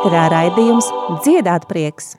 ēterā raidījums Dziedāt prieks.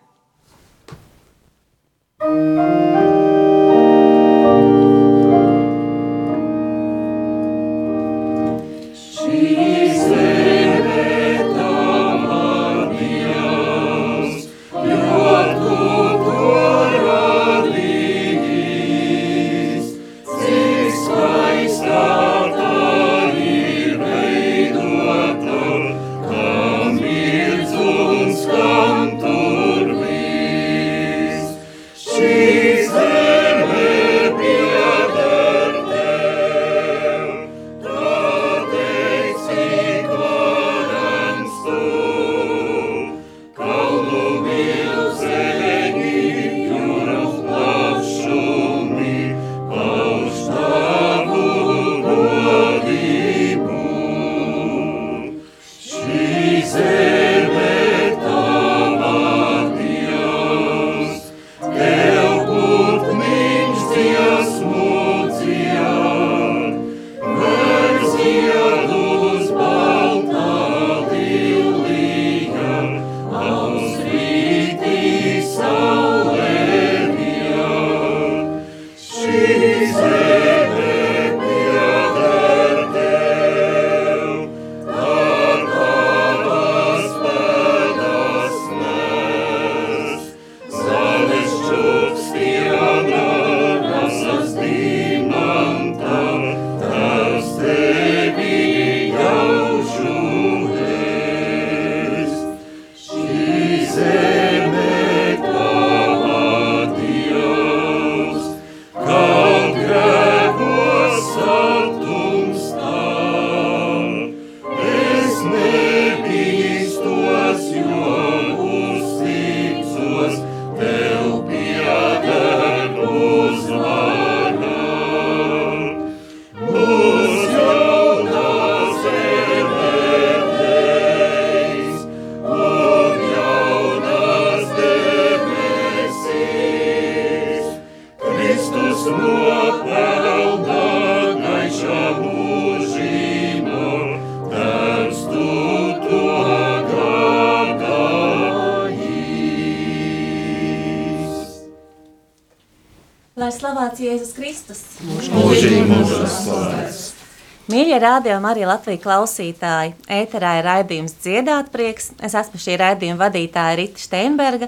Rādījumi arī Latvijas klausītāji. Ēterā ir raidījums dziedāt prieks. Es esmu šī raidījuma vadītāja Rita Steinberga.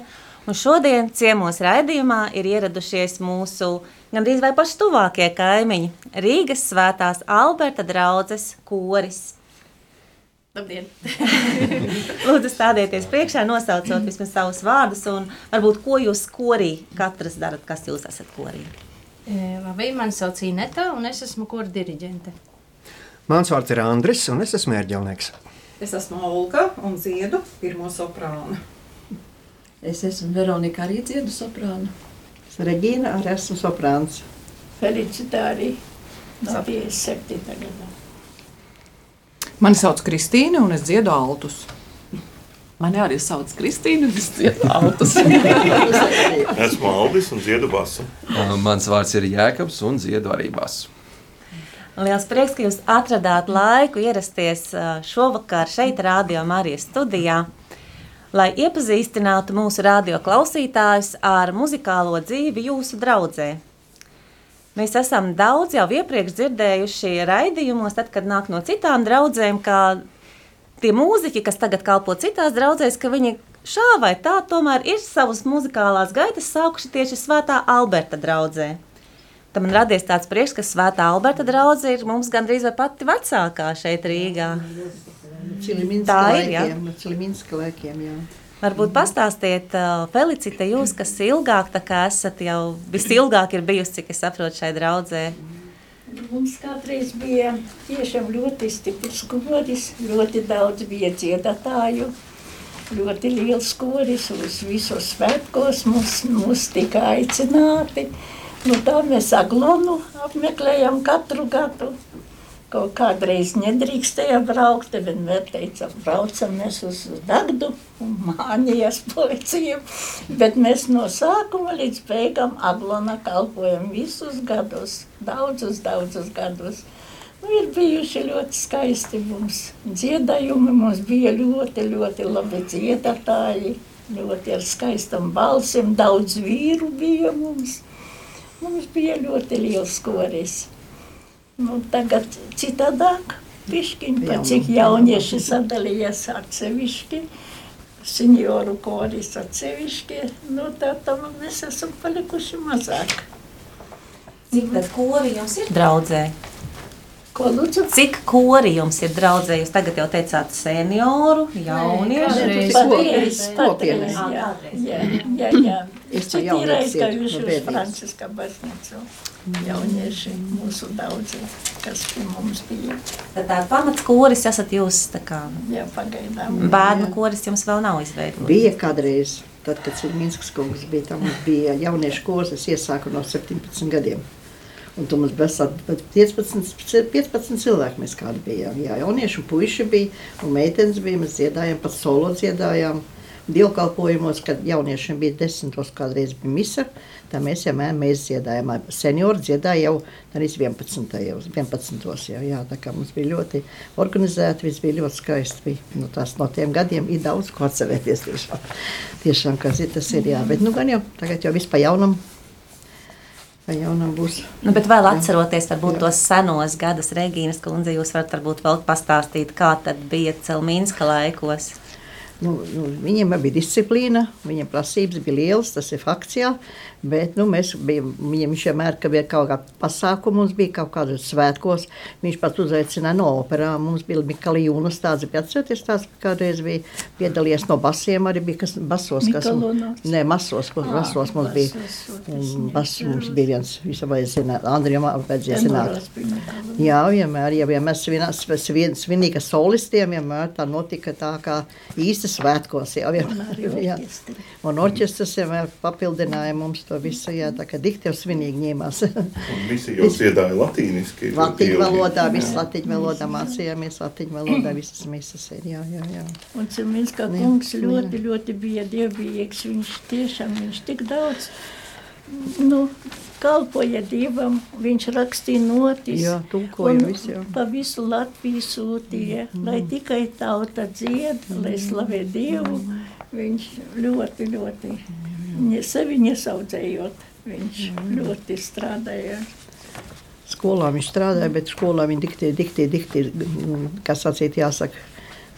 Un šodien ciemos raidījumā ir ieradušies mūsu gandrīz vai paši tuvākie kaimiņi - Rīgas svētās Alberta draudzes koris. Labdien! Lūdzu, stādieties priekšā, nosaucot vismaz savus vārdus un varbūt, ko jūs korī katrs darat, kas jūs esat korī. E, labi, mani sauc Ineta un es esmu kora diriģente. Mans vārds ir Andris un es esmu ērģelnieks. Es esmu Olga un dziedu pirmo soprānu. Es esmu Veronika arī dziedu soprānu. Es Regīna arī esmu soprāns. Felicitā arī no 57. gadā. Mani sauc Kristīna, un es dziedu altus. Mani arī sauc Kristīna, un es dziedu altus. Esmu Aldis un dziedu basu. Mans vārds ir Jēkabs un dziedu arī basu. Liels prieks, ka jūs atradāt laiku ierasties šovakar šeit, Radio Marijas studijā, lai iepazīstinātu mūsu radio klausītājus ar muzikālo dzīvi jūsu draudzē. Mēs esam daudz jau iepriekš dzirdējuši raidījumos, tad, kad nāk no citām draudzēm, ka tie mūziķi, kas tagad kalpo citās draudzēs, ka viņi šā vai tā tomēr ir savas muzikālās gaitas sākuši tieši Svētā Alberta draudzē. Tad man radies tāds prieks, ka Svētā Alberta draudzē ir mums gandrīz vai pati vecākā šeit Rīgā. Tā ir, jā. Laikiem, jā. Varbūt pastāstiet, uh, Felicita, jūs, kas ilgāk tā kā esat jau visilgāk ir bijusi, cik es saprotu šai draudzē. Mums kādreiz bija tiešām ļoti stiprs koris, ļoti daudz bija dziedātāju, ļoti liels koris uz visos svētkos mums, mums tika aicināti. Nu tā mēs aglonu apmeklējam katru gadu. Kaut kādreiz nedrīkstēja braukt, vienmēr teica, braucam mēs uz Dagdu un mānijas policiju, bet mēs no sākuma līdz beigām Aglona kalpojam visus gadus, daudzus, daudzus gadus. Ir bijuši ļoti skaisti mums dziedājumi, mums bija ļoti, ļoti labi dziedātāji, ļoti ar skaistam balsiem, daudz vīru bija mums. Mums bija ļoti liels koris. Nu, tagad citādāk, pišķiņ, pa cik jaunieši sadalījās atsevišķi, senioru koris atsevišķi, nu tā tam mēs esam palikuši mazāk. Cik tad kori jums ir draudzē? Ko lūdzu? Cik kori jums ir draudzē? Jūs tagad jau teicāt senioru, jauniešu. Patreiz, patreiz, jā, jā, jā, jā. Es reiz, ka iet jūs no uz. Franciska baznīcu. Jaunieši mūsu daudzi, kas pie mums bija. Tad tā pamats koris esat jūs, tā kā Jā, pagaidām. bērnu koris jums vēl nav izveidots. Bija kādreiz, tad, kad Cilminskas kungs bija, tam bija jauniešu kurs, es iesāku no 17 gadiem. Un tur mums bija 15, 15 cilvēki, mēs kādi bijām. Jā, jaunieši un puiši bija, un meitenes bija, mēs dziedājām, pat solo dziedājām. Dievkalpojumos, kad jauniešiem bija desmitos, kādreiz bija misa, tā mēs jau mē- mēs dziedājām. Seniori dziedāja jau arī 11. Jau, 11. Jau, jā, tā kā mums bija ļoti organizēti, viss bija ļoti skaisti. Bija, nu, tās no tiem gadiem ir daudz ko atcerēties. Tiešām, tiešām kas ir tas ir, jā. Bet nu gan jau tagad jau viss pa jaunam. Pa jaunam būs. Nu, bet vēl atceroties varbūt, tos senos gadus, Regīnas kundze, jūs varat varbūt vēl pastāstīt, kā tad bija Celmīnska laikos. Nu, nu, viņiem bija disciplīna, viņiem prasības bija lielas, tas ir fakts. Jā, bet nu, mēs bijām, viņš vienmēr, ka bija kaut kāda pasākuma, mums bija kaut kādos svētkos. Viņš pat uzaicināja no operām. Mums bija Mikalijūnas tāds, bija atcerieties, tāds kādreiz bija piedalījies no basiem, arī bija kas basos. Kas, nē, masos, kur basos mums bija. Un bas mums bija viens, visu vajag zināt, Andrijam vajadzēja zināt. Jā, vienmēr, ja vienmēr svinās, svin, svinīga solistiem, vienmēr tā notika tā kā īsti svētkos. Jā, vienmēr, jā. Un orķestrs vienmēr papildināja mums to visu, jā, tā kā dikti jau svinīgi ņēmās. Un visi jau dziedāja latīniski. Latīņu valodā, viss latīņu valodā mācījāmies, latīņu valodā visas misas ir, jā, jā, jā. Un Cilminska Jā, kungs jā. ļoti, ļoti bija dievbijīgs. Viņš tiešām, viņš tik daudz, nu, kalpoja Dievam, viņš rakstīja notis. Jā, tulkoja jā. Pa visu Latviju sūtīja, lai tikai tauta dzied, lai slavē Dievu. Viņš ļoti, ļoti, ne- sevi nesaudzējot, viņš ļoti strādāja. Skolā viņš strādāja, bet skolā viņa diktē, diktē, diktē, kas sacīt jāsaka.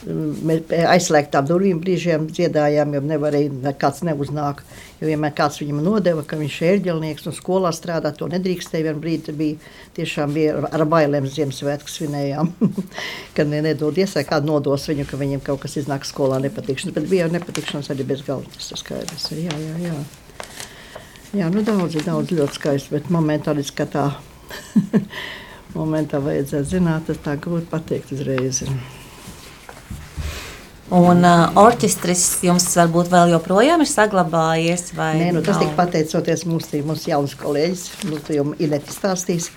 Aizslēgtām durvīm brīžiem dziedājām, jo nevarēja, nekāds neuznāk. Jo vienmēr kāds viņam nodeva, ka viņš ir ērģelnieks un skolā strādā, to nedrīkstēja. Vienu brīdi bija tiešām bija ar- bailēm Ziemassvētku svinējām. ka ne, nedod iesai kādu nodos viņu, ka viņam kaut kas iznāk skolā nepatikšanas. Bet bija jau nepatikšanas arī bez galvas, tas ir skaidrs. ir, Jā, jā, jā. Jā, nu daudz, daudz ļoti skaisti, bet momentā līdz kā tā momentā vajadzētu zināt, tas tā grūti pateikt uzreiz. Un uh, orķestris jums varbūt vēl joprojām ir saglabājies? vai Nē, nu, tas nav? tika pateicoties mums, tī- mums jauns kolēģis, nu, tu jau Ineti stāstīs,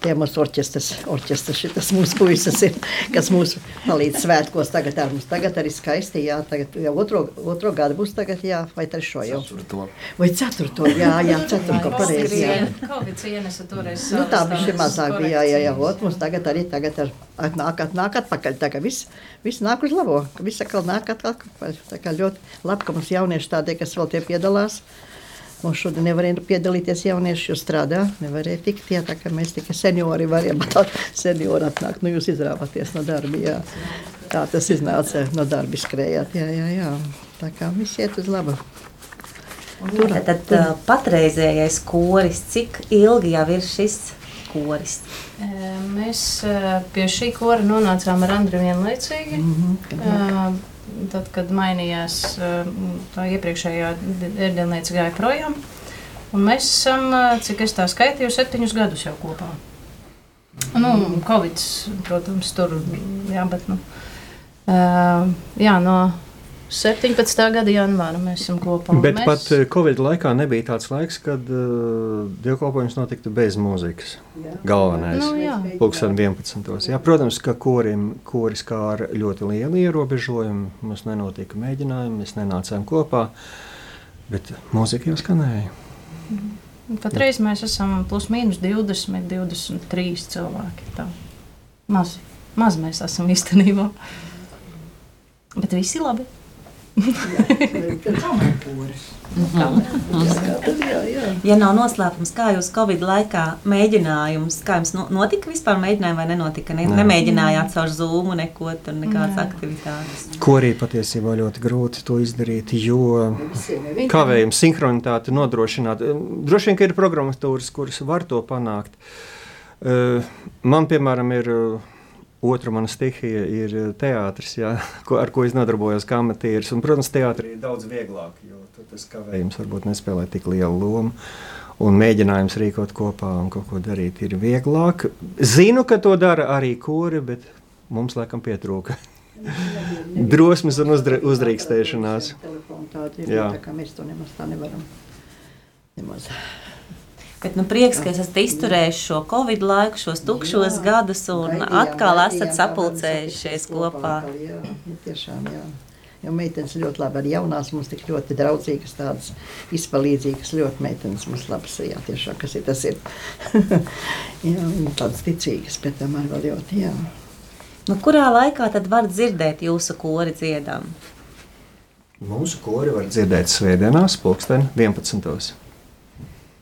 tie mūsu orķestras, orķestras, šitas mūsu puises ir, kas mūs palīdz svētkos tagad ar mums. Tagad arī skaisti, jā, tagad jau otro, otro gadu būs tagad, jā, vai trešo jau. Ceturto. Vai ceturto, jā, jā, ceturto pareizi, jā. Kaut kāds ienesa toreiz. Nu, tā bija mazāk, bija, jā, jā, jā, ot, mums tagad arī tagad ar, atnāk, atnāk atpakaļ, tā kā viss, viss nāk uz labo, viss atkal nāk atpakaļ, tā kā ļoti labi, ka mums jaunieši tādie, kas vēl tie piedalās, mums šodien nevarēja piedalīties jaunieši, jo strādā, nevarēja tikt, jā, tā kā mēs tikai seniori varējām, seniori atnāk, nu jūs izrāvaties no darba, jā, tā tas iznāca, no darba skrējāt, jā, jā, jā, tā kā viss iet uz labu. Tur, tad, tad uh, patreizējais koris, cik ilgi jau ir šis koris? Mēs pie šī kora nonācām ar Andriu vienlaicīgi. E, Tad, kad mainījās tā iepriekšējā ērģelniece gāja projām, un mēs esam, cik es tā skaitīju, septiņus gadus jau kopā. Nu, Covid, protams, tur, jā, bet, nu, jā, no 17. gada janvāra mēs esam kopā. Bet mēs, pat eh, Covid laikā nebija tāds laiks, kad uh, dievkalpojums notiktu bez mūzikas. Galvenais. Nu, jā. Pulksten 11. Jā, protams, ka korim, koris kā ar ļoti lielu ierobežojumu. Mums nenotika mēģinājumi, mēs nenācām kopā, bet mūzika jau skanēja. Patreiz mēs esam plus mīnus 20, 23 cilvēki. Tā. Maz, maz mēs esam īstenībā. Bet visi labi. Jā, jā. Ja nav noslēpums, kā jūs Covid laikā mēģinājums, kā jums no- notika vispār mēģinājumi vai nenotika? Ne, Nē. nemēģinājāt caur Zoom neko, tur nekādas Nē. aktivitātes. Korī patiesībā ļoti grūti to izdarīt, jo kavējums, sinhronitāte nodrošināt. Droši vien, ka ir programmatūras, kuras var to panākt. Eh, Man, piemēram, ir eh, otra mana stihija, ir eh, teātris, jā, ko, ar ko es nodarbojos kā amatieris. Un, protams, teātrī ir daudz vieglāk, jo tas kavējums varbūt nespēlē tik lielu lomu. Un mēģinājums rīkot kopā un kaut ko darīt ir vieglāk. Zinu, ka to dara arī kori, bet mums laikam pietrūka drosmes un uzdre, uzdrīkstēšanās. Tādu ir, tā kā mēs to nemaz tā nevaram. Nemaz. Bet nu, prieks, ka esat izturējuši šo Covid laiku, šos tukšos Jā, gadus un gaidījām, atkal gaidījām, esat sapulcējušies kopā. Jā, nu, tiešām, jā. Jo meitenes ļoti labi, arī jaunās mums tik ļoti draudzīgas, tādas izpalīdzīgas, ļoti meitenes mums labas, jā, tiešām, kas ir tas ir. jā, tādas ticīgas, bet tomēr vēl ļoti, jā. Nu, kurā laikā tad var dzirdēt jūsu kori dziedām? Mūsu kori var dzirdēt svētdienās, pulksten 11.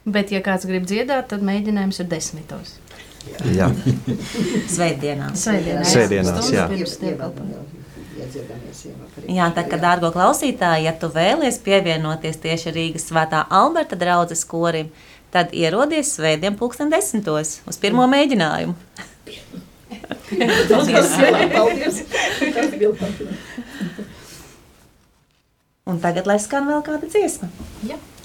Bet, ja kāds grib dziedāt, tad mēģinājums ir desmitos. Jā. Svētdienās. Svētdienās. Svētdienās, jā. Jā, tā kā, dārgo klausītāji, ja tu vēlies pievienoties tieši Rīgas svētā Alberta draudzes korim, tad ierodies svētdien pulksten desmitos uz pirmo mēģinājumu. Paldies! Tas bija labi. Un tagad, lai skan vēl kāda dziesma. Jā. Patiesība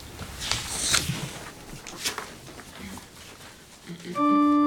Thank you.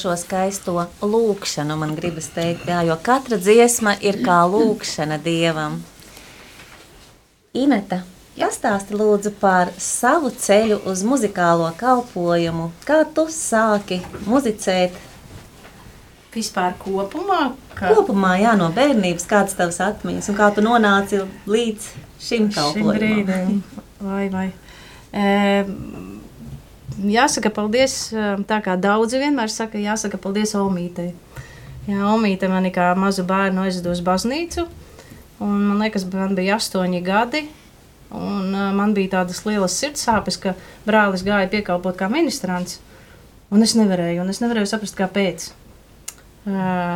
Šo skaisto lūkšanu, man gribas teikt, jā, jo katra dziesma ir kā lūkšana Dievam. Ineta, pastāsti lūdzu par savu ceļu uz muzikālo kalpojumu. Kā tu sāki muzicēt? Vispār kopumā? Ka... Kopumā, jā, no bērnības, kādas tavas atmiņas un kā tu nonāci līdz šim kalpojumam? Vai, vai. E, jāsaka paldies, tā kā daudzi vienmēr saka, jāsaka paldies Omītei. Jā, Omīte mani kā mazu bērnu aizveda uz baznīcu, un man liekas, man bija astoņi gadi, un uh, man bija tādas lielas sirdsāpes, ka brālis gāja piekalpot kā ministrants, un es nevarēju, un es nevarēju saprast, kāpēc. Uh,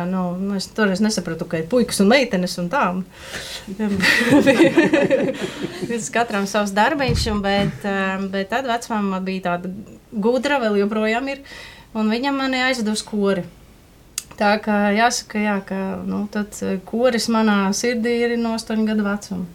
nu, es toreiz nesapratu, ka ir puikas un meitenes un tā. Katram savs darbiņš, bet, uh, bet tad vecmāma bija tāda gudra, vēl joprojām ir, un viņa mani aizveda uz kori. Tā kā jāsaka, jā, ka nu, koris manā sirdī ir no 8 gadu vecuma.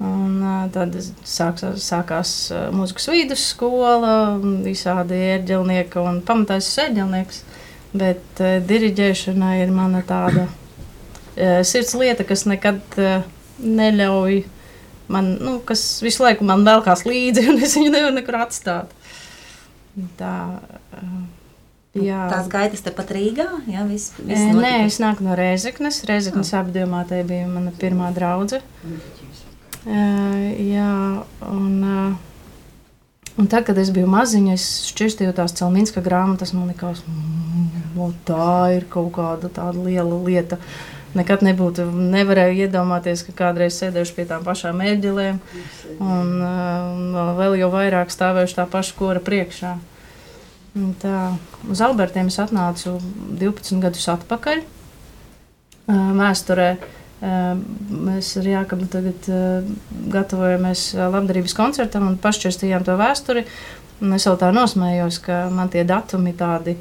Un, tad sākās, sākās mūzikas vidusskola, visādi ērģelnieki un pamatais ērģelnieks. Bet uh, diriģēšana ir mana tāda uh, sirds lieta, kas nekad uh, neļauj man, nu, kas visu laiku man velkās līdzi, un es viņu nevaru nekur atstāt. Tā, uh, jā. Tās gaitas tepat Rīgā? Jā, viss, viss e, nē, es nāku no Rēzeknes. Rēzeknes oh. apdiemātē bija mana pirmā draudze. Uh, jā, un... Uh, Un tad, kad es biju maziņa, es šķirstījos tās Celmīnska grāmatas, man likās, mm, tā ir kaut kāda tāda liela lieta. Nekad nebūtu, nevarēju iedomāties, ka kādreiz sēdēšu pie tām pašām mēģelēm, un, un vēl jau vairāk stāvēšu tā paša kora priekšā. Tā, uz Albertiem es atnācu 12 gadus atpakaļ. Vēsturē Mēs ar Jākabu tagad gatavojamies labdarības koncertam un pašķirstījām to vēsturi. Un es jau tā nosmējos, ka man tie datumi tādi.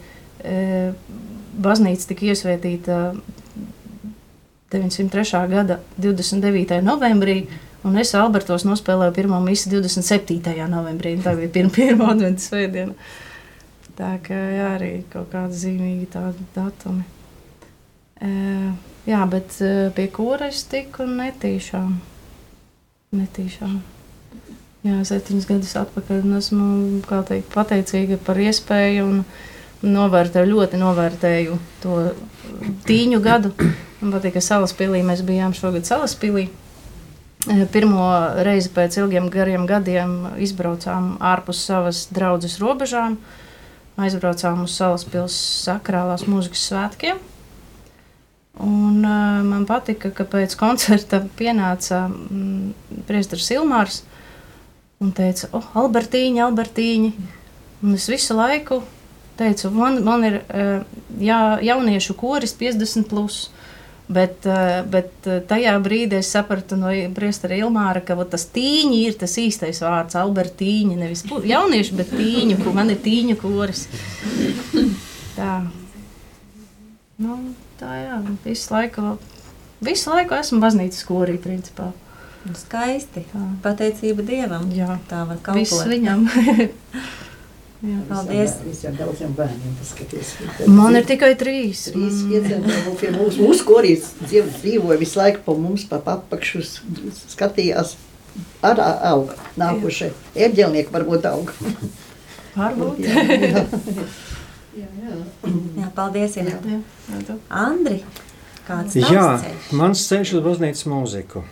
Baznīca tika iesvētīta 903. gada 29. novembrī, un es Albertos nospēlēju pirmo misiju 27. novembrī. Tā bija pirmā, pirmā adventas svētdiena. Tā kā jā, arī kaut kādi zīmīgi tādi datumi. Uh, Jā, bet uh, pie kura es tiku netīšām. netīšām. Jā, septiņus gadus atpakaļ esmu teikt, pateicīga par iespēju un novērtēju, ļoti novērtēju to tīņu gadu. Man patīk, ka Salaspīlī mēs bijām šogad Salaspīlī. Eh, pirmo reizi pēc ilgiem gariem gadiem izbraucām ārpus savas draudzes robežām. Aizbraucām uz Salaspils sakrālās mūzikas svētkiem. Un, uh, man patika, ka pēc koncerta pienāca mm, Priestris Ilmārs un teica, oh, Albertīņa, Albertīņa. Un es visu laiku teicu, man, man ir uh, jā, jauniešu koris 50. Plus. Bet, uh, bet tajā brīdī es sapratu no Priestera Ilmāra, ka tas tīņi ir tas īstais vārds, Albertīņa. Nevis jaunieši, bet tīņu, man ir tīņu koris. Tā. Nu, tā jā, visu laiku, visu laiku esmu baznīcas korī, principā. Skaisti. Tā. Pateicība Dievam. Jā, tā var kalpot. Viss viņam. Jā, paldies. Visiem daudziem bērniem paskaties. Man ir tikai trīs. Trīs iedzēmēji pie mums. Mūsu korīs dzīvoja visu laiku pa mums, pa apakšu skatījās. Ar auga nākušie. Ērģelnieki varbūt auga. Varbūt. jā, jā. jā, jā. jā, paldies. Jā. Jā, jā. Andri, kāds jā, ceļš? mans ceļš uz baznīcas mūziku.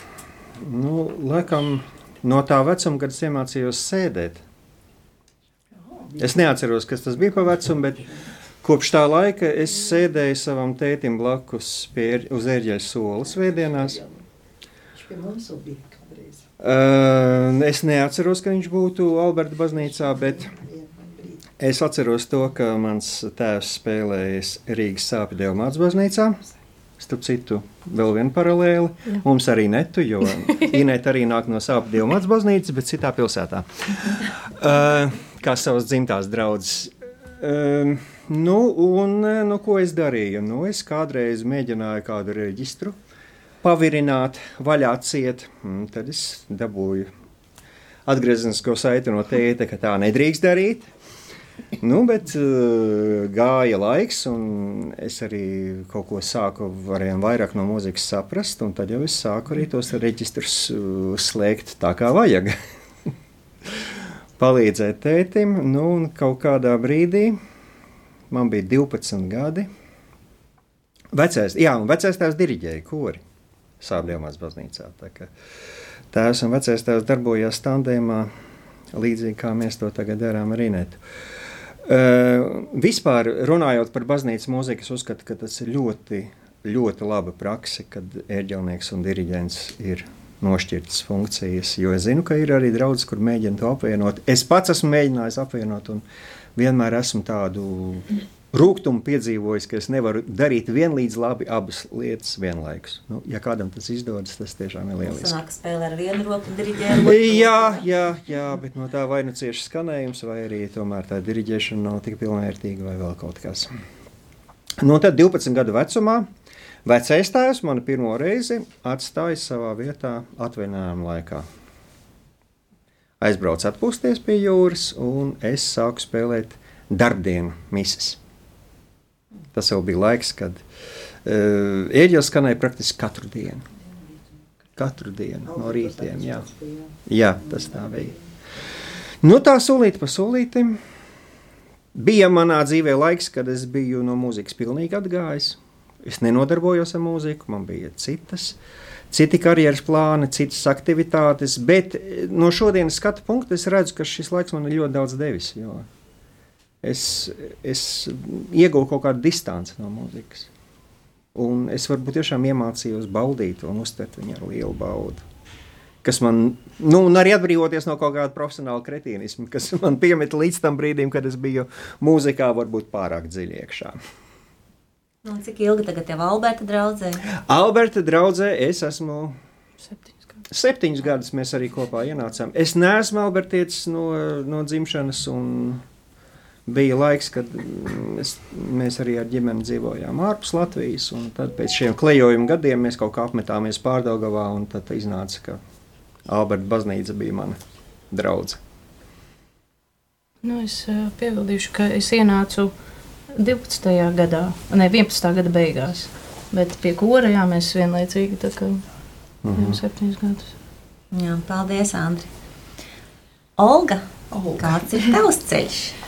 Nu, laikam no tā vecuma, kad es iemācījos sēdēt. Es neatceros, kas tas bija pa vecumu, bet kopš tā laika es sēdēju savam tētim blakus pie, uz ērģeļa sola svētdienās. Uh, es neatceros, ka viņš būtu Alberta baznīcā, bet es atceros to, ka mans tēvs spēlējis Rīgas sāpju Dievmāts baznīcā. Starp citu, vēl viena paralēli. Jā. Mums arī netu, jo Inēta arī nāk no sāpju Dievmāts baznīcas, bet citā pilsētā. Uh, kā savas dzimtās draudzes. Um, nu, un nu, ko es darīju? Nu, es kādreiz mēģināju kādu reģistru pavirināt, vaļā ciet, tad es dabūju atgriezenisko saiti no tēta, ka tā nedrīkst darīt. Nu, bet uh, gāja laiks, un es arī kaut ko sāku vairāk no mūzikas saprast, un tad jau es sāku arī tos reģistrus uh, slēgt tā kā vajag. Palīdzēt tētim, nu, un kaut kādā brīdī man bija 12 gadi. Vecais, jā, un vecais tēvs diriģēja kori Sābļomās baznīcā. Tā kā tēvs un vecais tēvs darbojās tandēmā, līdzīgi kā mēs to tagad darām ar Inetu. Uh, vispār runājot par baznīcas mūziku, es uzskatu, ka tas ir ļoti, ļoti laba praksa, kad ērģelnieks un diriģents ir nošķirtas funkcijas. Jo es zinu, ka ir arī draugs, kur mēģina to apvienot. Es pats esmu mēģinājis apvienot, un vienmēr esmu tādu rūkumu piedzīvojis, ka es nevaru darīt vienlīdz labi abas lietas vienlaikus. Nu, ja kādam tas izdodas, tas tiešām ir lieliski. Sanāk, spēlē ar vienu roku un diriģē. Jā, jā, jā, bet no tā vai nu cieši skanējums, vai arī tomēr tā diriģēšana nav tik pilnvērtīga vai vēl kaut kas. No tad 12 gadu vecumā vecais tēvs mani pirmo reizi atstāja savā vietā atvaļinājuma laikā. Aizbraucu atpūsties pie jūras, un es sāku spēlēt darbdienu mises. Tas jau bija laiks, kad uh, ēģeļs skanēja praktiski katru dienu. Katru dienu no rītiem. Jā, jā tas tā bija. Nu, tā solīta pa solītim. Bija manā dzīvē laiks, kad es biju no mūzikas pilnīgi atgājis. Es nenodarbojos ar mūziku, man bija citas, citi karjeras plāni, citas aktivitātes. Bet no šodienas skatu punkta es redzu, ka šis laiks man ir ļoti daudz devis. Jo es, es ieguvu kaut kādu distanci no mūzikas. Un es varbūt tiešām iemācījos baudīt un uztvert viņu ar lielu baudu. Kas man, nu, arī atbrīvoties no kaut kāda profesionāla kretīnisma, kas man piemeta līdz tam brīdim, kad es biju mūzikā, varbūt pārāk dziļi iekšā. Nu, cik ilgi tagad jau Alberta draudzē? Alberta draudzē es esmu septiņus gadus. Septiņus gadus mēs arī kopā ienācām. Es neesmu Albertietis no, no dzimšanas un bija laiks, kad mēs, mēs arī ar ģimeni dzīvojām ārpus Latvijas. Tad pēc šiem klejojuma gadiem mēs kaut kā apmetāmies Pārdaugavā, un tad iznāca, ka Alberta baznīca bija mana draudzene. Nu, es uh, piebildīšu, ka es ienācu 12. gadā, ne 11. gada beigās. Bet pie kora jā, mēs vienlaicīgi tā kā mm -hmm. jau septiņus gadus. Jā, paldies, Andri. Olga, Olga. kāds ir tavs ceļš?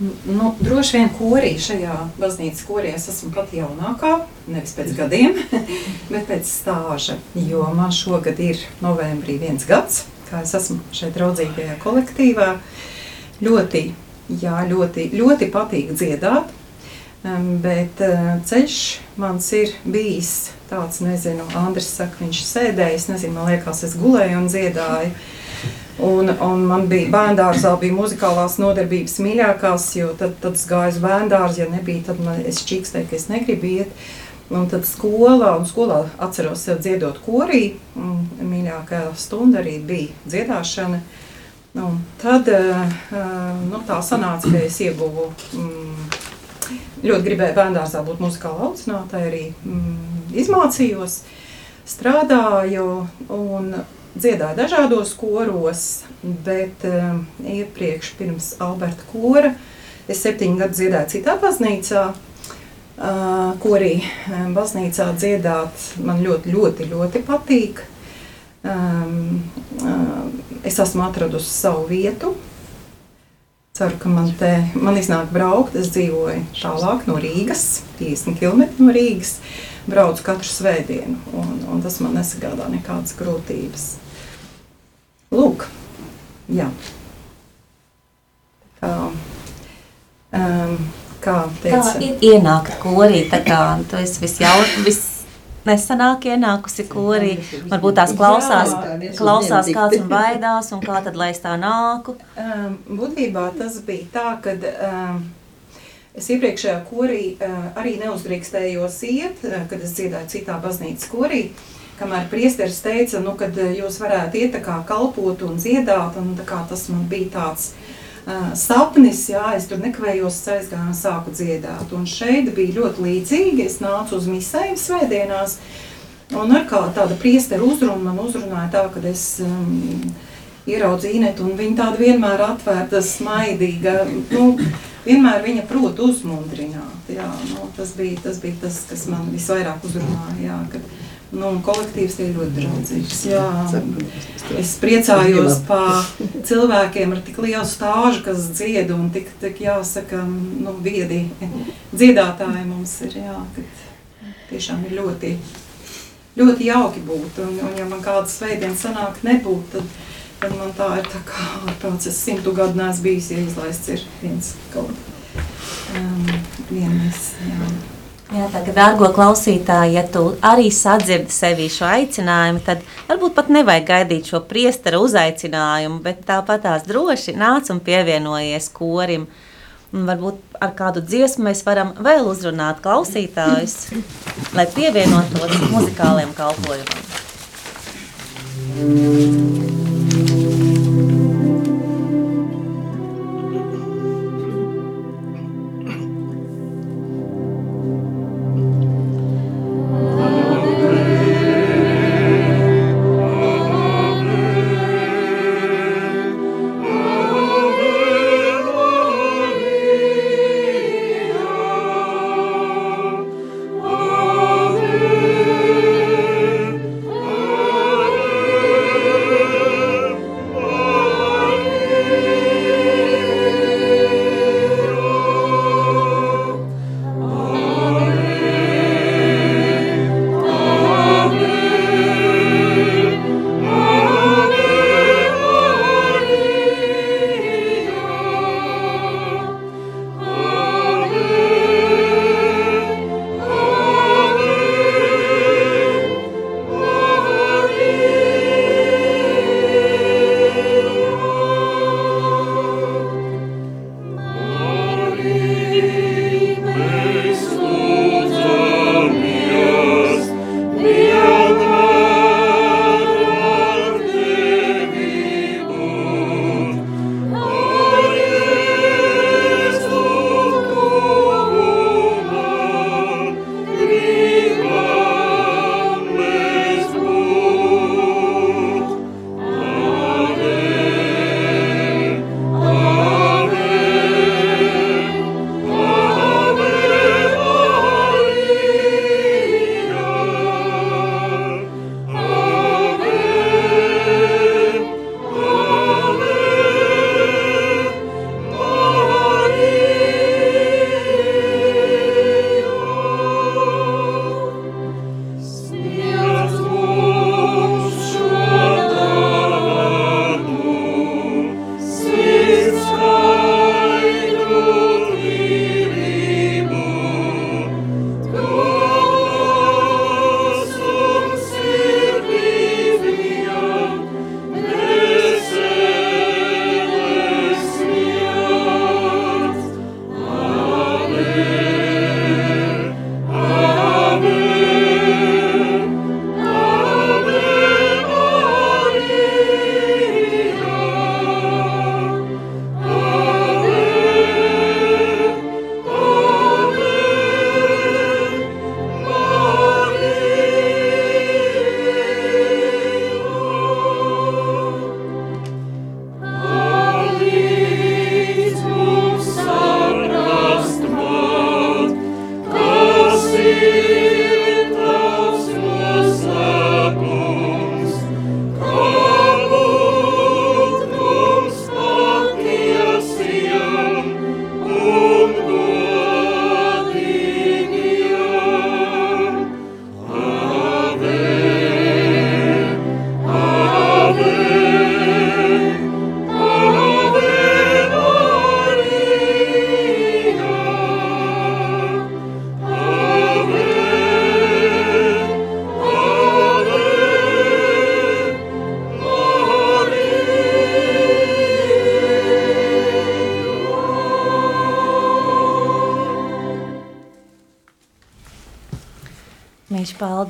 Nu, droši vien korī šajā baznīcas korī es esmu pat jaunākā, nevis pēc gadiem, bet pēc stāža. Jo man šogad ir novembrī viens gads, kā es esmu šeit draudzīgajā kolektīvā. Ļoti, jā, ļoti, ļoti patīk dziedāt, bet ceļš mans ir bijis tāds, nezinu, Andris saka, viņš sēdēja, es nezinu, man liekas, es gulēju un dziedāju. Un, un man bija bērngārzā, bija muzikālās nodarbības mīļākās, jo tad, tad es gāju uz bērngārzu, ja nebija, tad man, es čīkstēju, ka es negribu iet. Un tad skolā, un skolā atceros sev dziedot korī, un mīļākā stunda arī bija dziedāšana. Nu, tad nu, tā sanāca, ka es ieguvu, mm, ļoti gribēju bērngārzā būt muzikāla audzinātāja, arī mm, izmācījos, strādāju, un dziedāju dažādos koros, bet um, iepriekš pirms Alberta kora es septiņu gadu dziedāju citā baznīcā. Uh, ko arī um, baznīcā dziedāt man ļoti, ļoti, ļoti patīk. Um, uh, es esmu atradusi savu vietu. Ceru, ka man te man iznāk braukt. Es dzīvoju tālāk no Rīgas, 50 km no Rīgas. Braucu katru svētdienu, un, un tas man nesagādā nekādas grūtības. Lūk, jā. Tā, um, kā teica, kā ienākt korī, tā kā tu esi visjaut, vis nesenāk ienākusi korī, varbūt tās klausās, klausās kāds un baidās, un kā tad, lai es tā nāku? Um, būtībā tas bija tā, kad um, es iepriekšējā korī uh, arī neuzdrīkstējos iet, uh, kad es dziedāju citā baznīcas korī, uh, kamēr priesteris teica, nu, kad eh, jūs varētu iet kā kalpot un dziedāt, un kā tas man bija tāds uh, sapnis, jā, es tur nekavējos aizgāju un sāku dziedāt. Un šeit bija ļoti līdzīgi, es nācu uz misēm svētdienās, un ar kā tāda priestera uzruna man uzrunāja tā, ka es um, ieraudzīju Inetu, un viņa tāda vienmēr atvērta, smaidīga, nu, vienmēr viņa prot uzmundrināt. Jā, nu, tas, bija, tas bija tas, kas man visvairāk uzrunāja. Jā, kad, Nu, kolektīvs ir ļoti draudzīgs. Jā. Es priecājos par cilvēkiem ar tik lielu stāžu, kas dzied un tik, tik jāsaka, nu, viedi dziedātāji mums ir. Jā, tiešām ir ļoti, ļoti jauki būt. Un, un ja man kādas svētdienas sanāk nebūt, tad, tad man tā ir tā kā ārprāts. Es simtu gadu neesmu bijis, ja izlaists ir viens kaut um, vienas, jā. Jā, tagad, dārgo klausītāji, ja tu arī sadzirdi sevī šo aicinājumu, tad varbūt pat nevajag gaidīt šo priestera uzaicinājumu, bet tāpat tās droši nāc un pievienojies korim. Un varbūt ar kādu dziesmu mēs varam vēl uzrunāt klausītājus, lai pievienotos muzikāliem kalpojumam. Mīļš,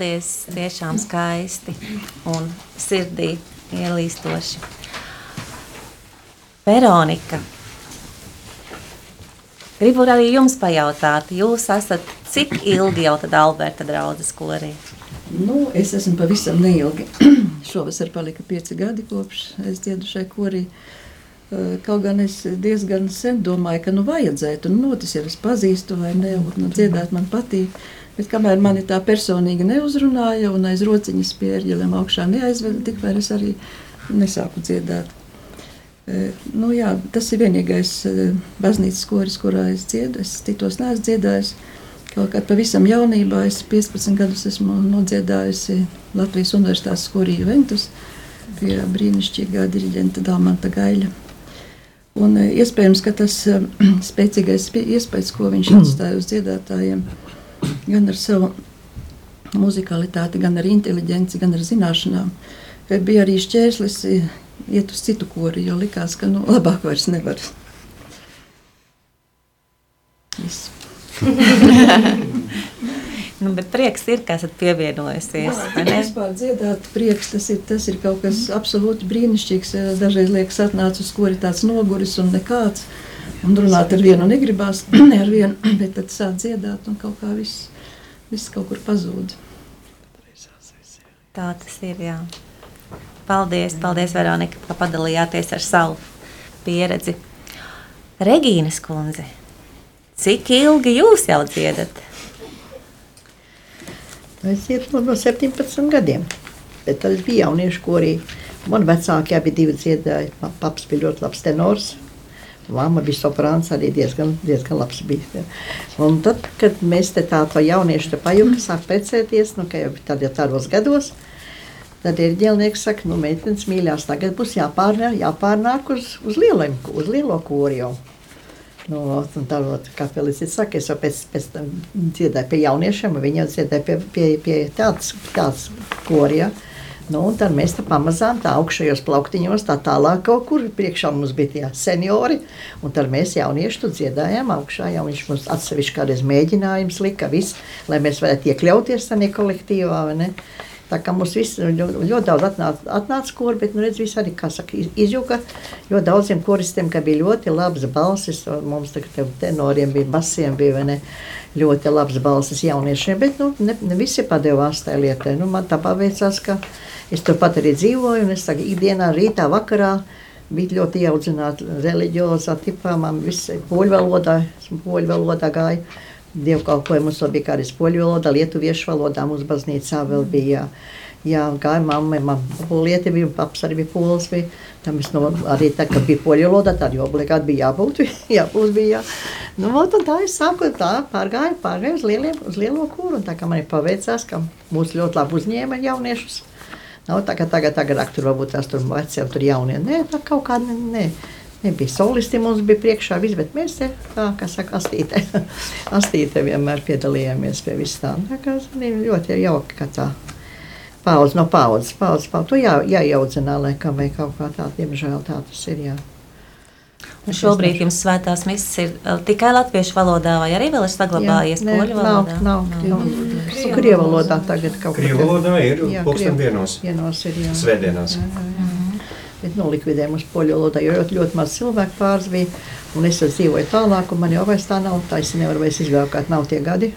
paldies! Tiešām skaisti un sirdī ielīstoši. Veronika, gribu arī jums pajautāt, jūs esat cik ilgi jau tad Alberta draudzes korī? Nu, es esmu pavisam neilgi. Šovasar palika pieci gadi kopš es dziedu šai korī. Eh, kaut gan es diezgan sen domāju, ka nu vajadzētu, nu, tas jau es pazīstu vai ne, un nu, dziedāt man patīk. Bet kamēr mani tā personīgi neuzrunāja un aiz rociņas pie ērģelēm augšā neaizveda, tikmēr es arī nesāku dziedāt. E, nu, jā, tas ir vienīgais e, baznīcas koris, kurā es dziedu. Es citos neesmu dziedājis. Kaut kā pavisam jaunībā, es 15 gadus esmu nodziedājusi Latvijas Universitātes skoriju Ventus pie brīnišķīgā diriģenta Dāmanta Gaļa. Un e, iespējams, ka tas spēcīgais iespējas, ko viņš atstāja uz dziedātājiem, gan ar savu muzikalitāti, gan ar inteliģenci, gan ar zināšanām, bija arī šķērslis iet uz citu kori, jo likās, ka nu, labāk vairs nevar. Viss. nu, bet prieks ir, ka esat pievienojusies. Jā, vispār dziedāt prieks, tas ir, tas ir kaut kas absolūti brīnišķīgs. Dažreiz liekas atnāc uz kori tāds noguris un nekāds. Un runāt ar vienu negribās, ne ar vienu, bet tad sāk dziedāt un kaut kā viss, viss kaut kur pazūd. Tā tas ir, jā. Paldies, paldies Veronika, ka padalījāties ar savu pieredzi. Regīnas kundze, cik ilgi jūs jau dziedat? Es dziedu no 17 gadiem, bet tad es biju jauniešu korī. Man vecāki abi divi dziedāja. Paps bija ļoti labs tenors. Māma bija soprāns, arī diezgan, diezgan labs bija. Un tad, kad mēs te tā to jauniešu te pajūtam, sāk precēties, nu, ka jau tad, ja tādos gados, Tad ir ģēlnieks, saka, nu, meitenes mīļās, tagad būs jāpārnāk, jāpārnāk uz, uz, lieliem, uz lielo koriju. Nu, un tā Felicita saka, es jau pēc, pēc tam dziedāju pie jauniešiem, viņi jau dziedāja pie, pie, pie tāds, tāds korija. Nu, un tad mēs tā pamazām tā augšējos plauktiņos, tā tālāk kaut kur priekšā mums bija tie seniori, un tad mēs jaunieši tu dziedājām augšā, jau viņš mums atsevišķi kādreiz mēģinājums lika, viss, lai mēs varētu iekļauties tādā kolektīvā, vai ne? Tā kā mums viss ļoti, ļoti daudz atnāca, atnāca kori, bet, nu, redz, viss arī, kā saka, izjuka, jo daudziem koristiem, ka bija ļoti labas balsis, mums tagad tenoriem bija, basiem bija, vai ne, ļoti labas balsis jauniešiem, bet, nu, ne, ne visi padevās tai lietai. Nu, man tā paveicās, ka es turpat arī dzīvoju, un es tagad ikdienā, rītā, vakarā, bija ļoti ieaudzināta reliģiozā tipā, man viss poļu valodā, poļu valodā gāja dievkalpojumus, vēl bija kādas poļu valodā, lietuviešu valodā, mums baznīcā vēl bija. Jā, gāja mamma, mamma polieti bija, paps arī bija pols, bija. Tam es no, arī tā, ka bija poļu valodā, tad jau obligāti bija jābūt, jābūt bija, jā. Nu, un tā es sāku tā, pārgāju, pārgāju uz, lieliem, uz lielo kūru, un tā kā man ir paveicās, ka mūs ļoti labi uzņēma jauniešus. Nav tā, ka tagad, tagad, tur varbūt tās tur veciem, tur jaunie, nē, tā kaut kā, nē, nē. Nebija solisti, mums bija priekšā viss, bet mēs te, tā, kā saka, astītē, astītē vienmēr piedalījāmies pie vis tā. Tā kā ļoti jauki, ka tā paudze no paudzes, paudzes, paudzes, to jā, jāiaudzinā, laikam, vai kaut kā tā, diemžēl tā tas ir, jā. Un šobrīd jums svētās misijas ir uh, tikai latviešu valodā, vai arī vēl ir saglabājies jā, poļu valodā? Nav, nav, nav. Krievu valodā tagad kaut kā. Krievu valodā ir pulksten dienos. Dienos ir, jā. Svētdienās. Jā, jā bet nolikvidēja mums poļu valodā, jo ļoti, ļoti maz cilvēku pāris bija. Un es dzīvoju tālāk, un man jau vairs tā nav. Tā es nevaru vairs izvēlēt, nav tie gadi.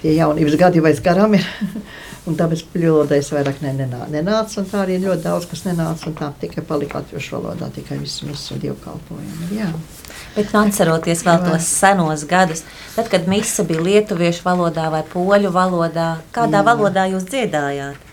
Tie jaunības gadi vairs garām ir. un tāpēc poļu valodā es vairāk ne, nenā, nenācu. Un tā arī ļoti daudz, kas nenāca. Un tā tikai palika latviešu valodā, tikai visu mūsu dievkalpojumu. Jā. Bet nu, atceroties vēl tos senos gadus, tad, kad mise bija lietuviešu valodā vai poļu valodā, kādā jā. valodā jūs dziedājāt?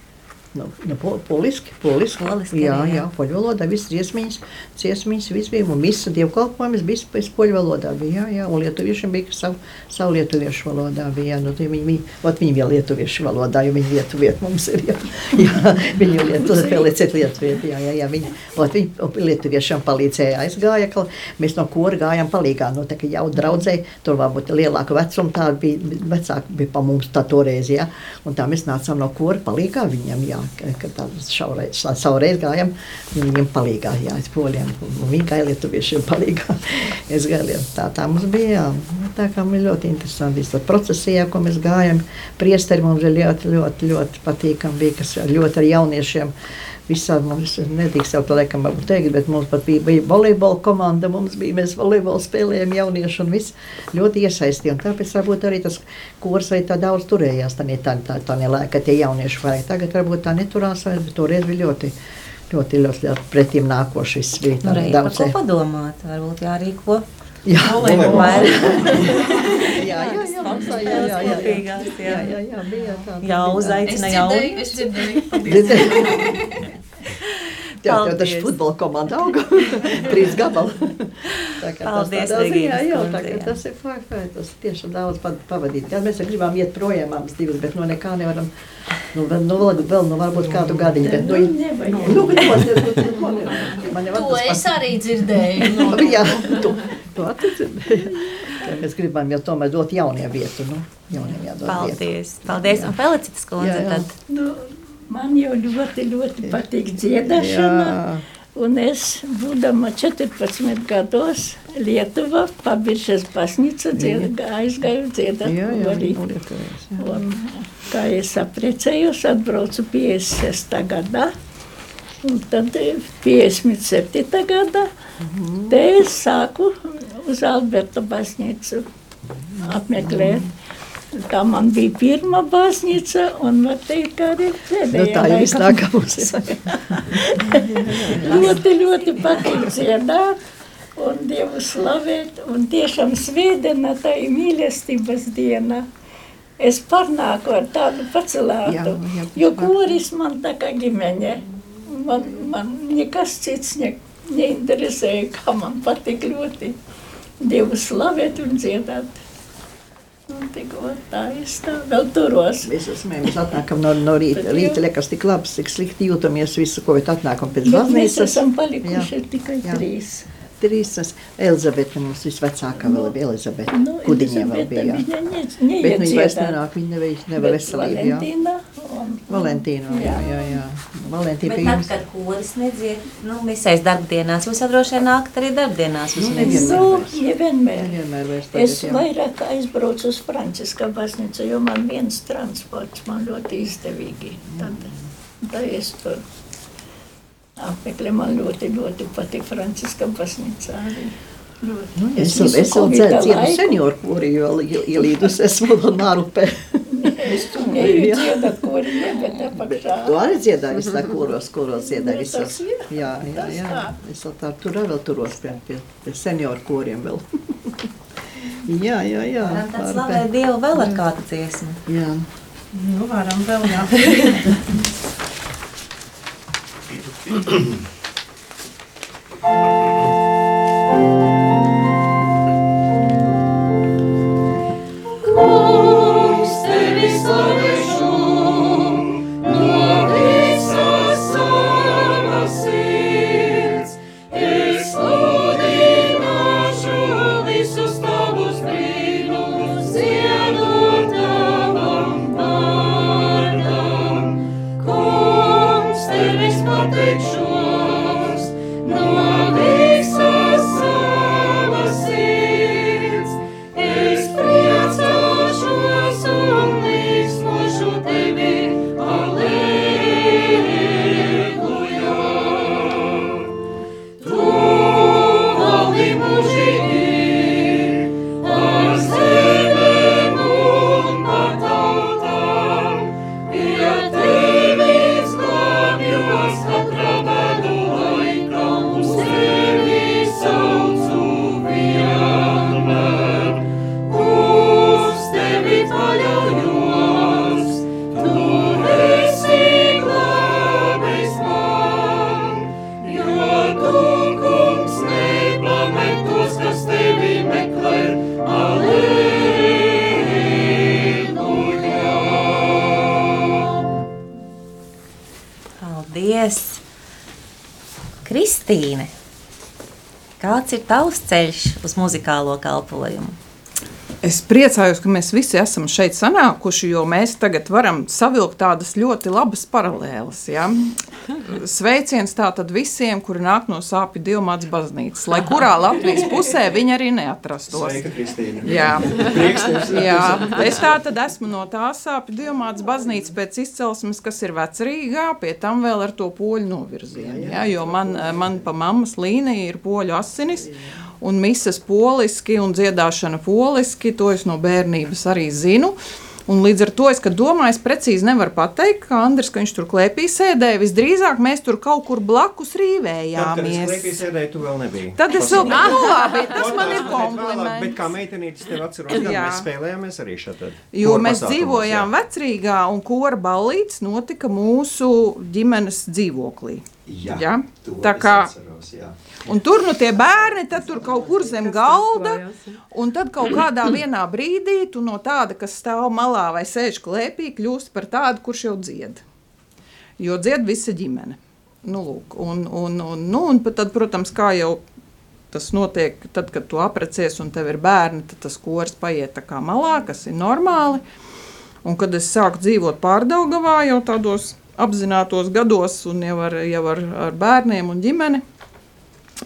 Nu, nu, po, poliski, poliski. poliski jā, jā, jā, poļu valodā viss dziesmiņas, dziesmiņas, viss bija, un viss dievkalpojums bija poļu valodā, bija, jā, jā, un lietuviešiem bija savu, savu lietuviešu valodā, bija, jā, nu, viņi, viņi, ot, viņi bija lietuviešu valodā, jo viņi lietuviet mums ir, jā, jā viņi lietu, pielieciet lietuviet, jā, jā, jā, viņi, ot, viņi lietuviešiem palīdzēja, aizgāja, ka mēs no kora gājām palīgā, nu, tā kā jau draudzēji, tur varbūt lielāka vecuma, tā bija, vecāki bija pa mums tā toreiz, jā, un tā mēs nācām no kora palīgā viņam, jā, kad šaureiz, savreiz gājām, viņiem palīgā, jā, es poļiem, un viņi gāja lietuviešiem palīgā. es gāju, tā, tā mums bija, jā. Tā kā man ļoti interesanti viss procesijā, ko mēs gājam, priesteri mums ļoti, ļoti, ļoti, ļoti patīkam bija, kas ļoti ar jauniešiem, visādi mums nedrīkst jau to laikam teikt, bet mums pat bija, bija volejbola komanda, mums bija, mēs volejbolu spēlējām jaunieši un viss ļoti iesaistīja. Un tāpēc varbūt arī tas kurs vai tā daudz turējās, tā, tā, tā, tā nelēka, tie jaunieši varēja. Tagad varbūt tā neturās, bet toreiz bija ļoti, ļoti, ļoti, ļoti pretīm nākošais bija. Tur arī daudz, ko padomāt. Varbūt jārīko. Jā, jā, jā, jā, mums tā, jā, jā, jā, jā, Kopīgās, jā. jā, jā, jā, bija tā. Jā, uzaicina jau. Es dzirdēju, paldies. Jā, tev Paldies. taču futbola komanda auga. Trīs gabali. Tā kā tas Paldies, tādā ziņā, jā, kundze, tā kā jā. tas ir fai, tas tiešām daudz pavadīt. Jā, mēs gribam iet projām abas divas, bet no nekā nevaram. Nu, vēl, nu, vēl, vēl nu, varbūt kādu gadiņu, bet nu, nu, ļoti, man jau To tas es arī dzirdēju. Nu, No, jā, tu, tu atcīm. Mēs gribam jau tomēr dot jauniem vietu, nu, jauniem jādod vietu. Paldies. Paldies. Un Felicitas kundze Jā, jā. tad. Nu, man jau ļoti, ļoti patīk dziedāšana. Jā. Un es, būdama 14 gados, Lietuvā, Pabiršas baznīca, dzied, aizgāju dziedāt jā. Un, kā es apprecējos, atbraucu 56. gadā. Un tad eh, 57. gadā Mhm. te es sāku uz Alberta baznīcu apmeklēt. Tā man bija pirmā baznīca, un teikt, arī Nu, pēdējā. tā jau viss laikam. nāk mums. ļoti, ļoti patīk dziedāt un Dievu slavēt. Un tiešām svētdiena, tā ir mīlestības diena. Es parnāku ar tādu pacelātu, jo koris man tā kā ģimene. Man, man nekas cits ne, neinteresēja, kā man patīk ļoti Dievu slavēt un dziedāt. Tikko tā es tā vēl turos. Mēs, mēs atnākam no, no rīta. Rīta liekas tik labs, cik slikti jūtamies visu, ko bet atnākam pēc Bet mēs baznīcas. esam palikuši Jā. tikai Jā. trīs. Trīs, Elizabete, mums visvecākā vēl bija Elizabete. Nu, Kudiņiem vēl bija. jā. Viņa ne, Bet viņa vairs nenāk, viņa nevar, veselību, jā. Valentīna. Un, Valentīna, jā, jā, jā. Valentīna Bet tad, kad koris nedzied, nu, visais darbdienās, jūs jau droši vien nākat arī darbdienās Nu, nevienmēr Nu, nevienmēr. Nevienmēr vairs Es tagad, jā. vairāk aizbraucu uz Franciska baznīcu, jo man viens transports man ļoti izdevīgi. Tad, tad es tur apmeklēju, man ļoti, ļoti patīk Franciska baznīca arī. Nu, es, es vēl Covida dzēdu laiku senioru kuri, jo iel- ielīdus esmu vēl Mārupē. Es tur neju dziedat, kur ir, bet apakšā. Tu arī dziedāji visā kuros, kuros dziedāji ir. Jā, jā, jā. tā. Es vēl tā tur arī vēl turos pie, pie, pie senioru koriem vēl. jā, jā, jā. Mārupē. slavēt Dievu vēl ar kādu dziesmu. Jā. nu, varam vēl jā. Kungs, tavs ceļš uz muzikālo kalpojumu? Es priecājos, ka mēs visi esam šeit sanākuši, jo mēs tagad varam savilkt tādas ļoti labas paralēlas. Ja? Sveiciens tātad visiem, kuri nāk no sāpju dievmātes baznīcas, lai kurā Latvijas pusē viņi arī neatrastos. Sveika, Kristīne. Jā. Jā. es tā tad esmu no tās sāpju dievmātes baznīcas pēc izcelsmes, kas ir vecrīgā, pie tam vēl ar to poļu novirzienu. Ja? Jo man, man pa mammas līnija ir poļu asinis. Un misas poliski un dziedāšana poliski, to es no bērnības arī zinu. Un līdz ar to es domāju, es precīzi nevaru pateikt, ka Andris, ka viņš tur klēpī sēdēja. Visdrīzāk mēs tur kaut kur blakus rīvējāmies. Tad, kad sēdēju, tu vēl nebija. Tad es vēl biju, nu labi, tas man ir kompliments. Bet kā meitenītis tev atceros, kad mēs spēlējāmies arī šeit. Jo mēs dzīvojām vecrīgā un kora ballīts notika mūsu ģimenes dzīvoklī. Jā, Ja? Tā kā atceros, jā. Un tur nu tie bērni, tad tur kaut kur zem galda, un tad kaut kādā vienā brīdī tu no tāda, kas stāv malā vai sēž klēpī, kļūst par tādu, kurš jau dzied. Jo dzied visa ģimene. Nu, lūk, un, un, un, nu, un tad, protams, kā jau tas notiek, tad, kad tu aprecies un tev ir bērni, tad tas kurs paiet tā kā malā, kas ir normāli. Un kad es sāku dzīvot pārdaugavā jau tādos apzinātos gados un jau ar, jau ar, ar bērniem un ģimeni,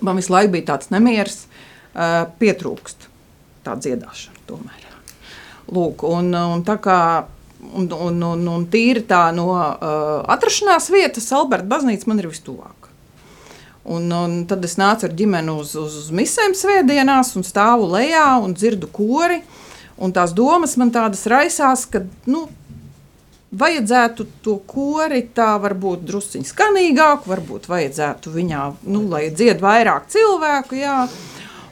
man visu laiku bija tāds nemieris, uh, pietrūkst tā dziedāšana tomēr. Lūk, un, un tā kā un, un, un, un tīri tā no uh, atrašanās vietas, Alberta baznīca man ir vistuvāk. Un, un tad es nācu ar ģimeni uz, uz, uz misēm svētdienās un stāvu lejā un dzirdu kori. Un tās domas man tādas raisās, ka nu, vajadzētu to kori tā varbūt drusciņ skanīgāku, varbūt vajadzētu viņā, nu, lai dzied vairāk cilvēku, jā.